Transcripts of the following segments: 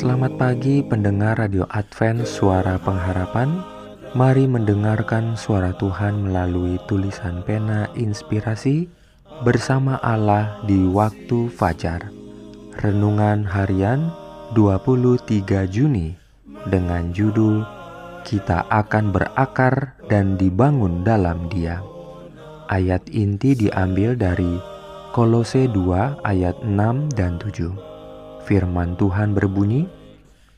Selamat pagi pendengar Radio Advent Suara Pengharapan Mari mendengarkan suara Tuhan melalui tulisan pena inspirasi bersama Allah di waktu fajar. Renungan harian 23 Juni dengan judul Kita akan berakar dan dibangun dalam Dia. Ayat inti diambil dari Kolose 2 ayat 6 dan 7. Firman Tuhan berbunyi,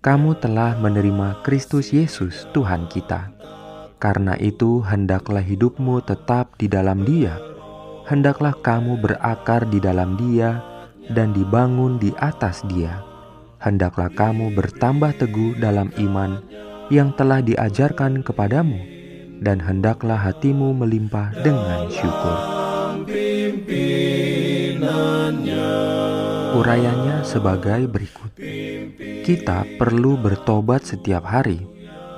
kamu telah menerima Kristus Yesus Tuhan kita. Karena itu, hendaklah hidupmu tetap di dalam Dia. Hendaklah kamu berakar di dalam Dia dan dibangun di atas Dia. Hendaklah kamu bertambah teguh dalam iman yang telah diajarkan kepadamu, dan hendaklah hatimu melimpah dengan syukur. Urayanya sebagai berikut: kita perlu bertobat setiap hari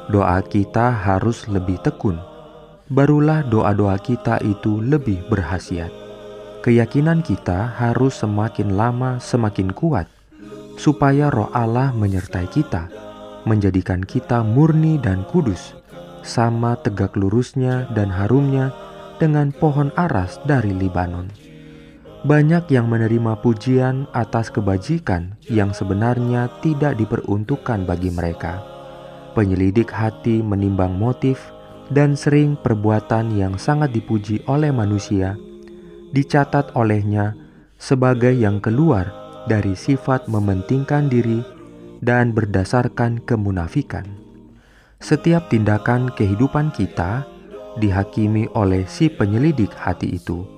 doa kita harus lebih tekun. Barulah doa-doa kita itu lebih berhasiat. Keyakinan kita harus semakin lama semakin kuat, supaya Roh Allah menyertai kita, menjadikan kita murni dan kudus, sama tegak lurusnya dan harumnya dengan pohon aras dari Libanon. Banyak yang menerima pujian atas kebajikan yang sebenarnya tidak diperuntukkan bagi mereka penyelidik hati menimbang motif dan sering perbuatan yang sangat dipuji oleh manusia dicatat olehnya sebagai yang keluar dari sifat mementingkan diri dan berdasarkan kemunafikan. Setiap tindakan kehidupan kita dihakimi oleh si penyelidik hati itu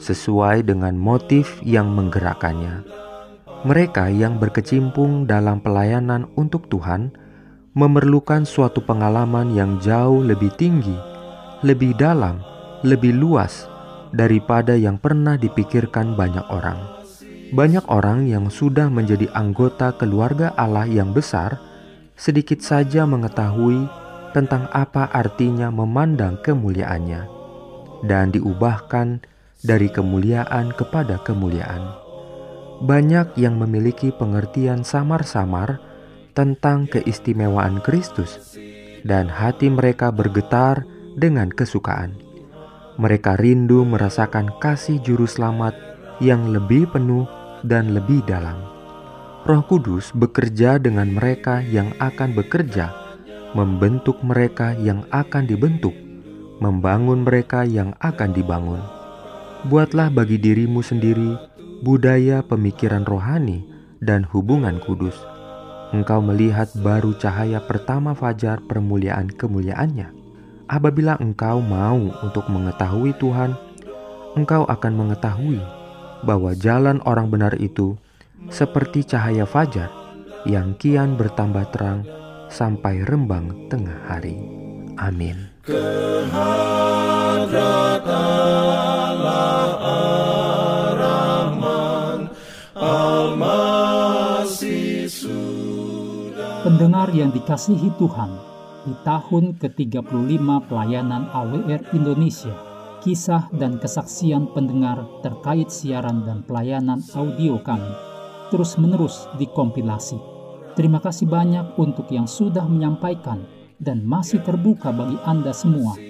sesuai dengan motif yang menggerakkannya. Mereka yang berkecimpung dalam pelayanan untuk Tuhan memerlukan suatu pengalaman yang jauh lebih tinggi, lebih dalam, lebih luas daripada yang pernah dipikirkan banyak orang. Banyak orang yang sudah menjadi anggota keluarga Allah yang besar sedikit saja mengetahui tentang apa artinya memandang kemuliaannya dan diubahkan dari kemuliaan kepada kemuliaan. Banyak yang memiliki pengertian samar-samar tentang keistimewaan Kristus, dan hati mereka bergetar dengan kesukaan. Mereka rindu merasakan kasih Juru Selamat yang lebih penuh dan lebih dalam. Roh Kudus bekerja dengan mereka yang akan bekerja, membentuk mereka yang akan dibentuk, membangun mereka yang akan dibangun. Buatlah bagi dirimu sendiri budaya pemikiran rohani dan hubungan kudus engkau melihat baru cahaya pertama fajar permuliaan kemuliaannya. Apabila engkau mau untuk mengetahui Tuhan, engkau akan mengetahui bahwa jalan orang benar itu seperti cahaya fajar yang kian bertambah terang sampai rembang tengah hari. Amin. Pendengar yang dikasihi Tuhan, di tahun ke-35 pelayanan AWR Indonesia, kisah dan kesaksian pendengar terkait siaran dan pelayanan audio kami terus-menerus dikompilasi. Terima kasih banyak untuk yang sudah menyampaikan dan masih terbuka bagi Anda semua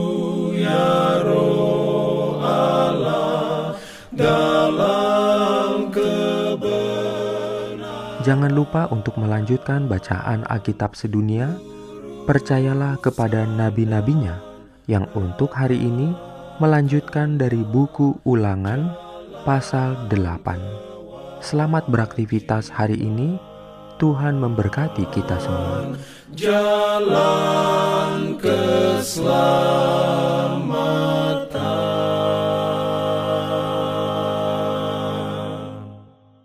Jangan lupa untuk melanjutkan bacaan Alkitab sedunia. Percayalah kepada nabi-nabinya yang untuk hari ini melanjutkan dari buku ulangan pasal 8. Selamat beraktivitas hari ini. Tuhan memberkati kita semua. Jalan keselamatan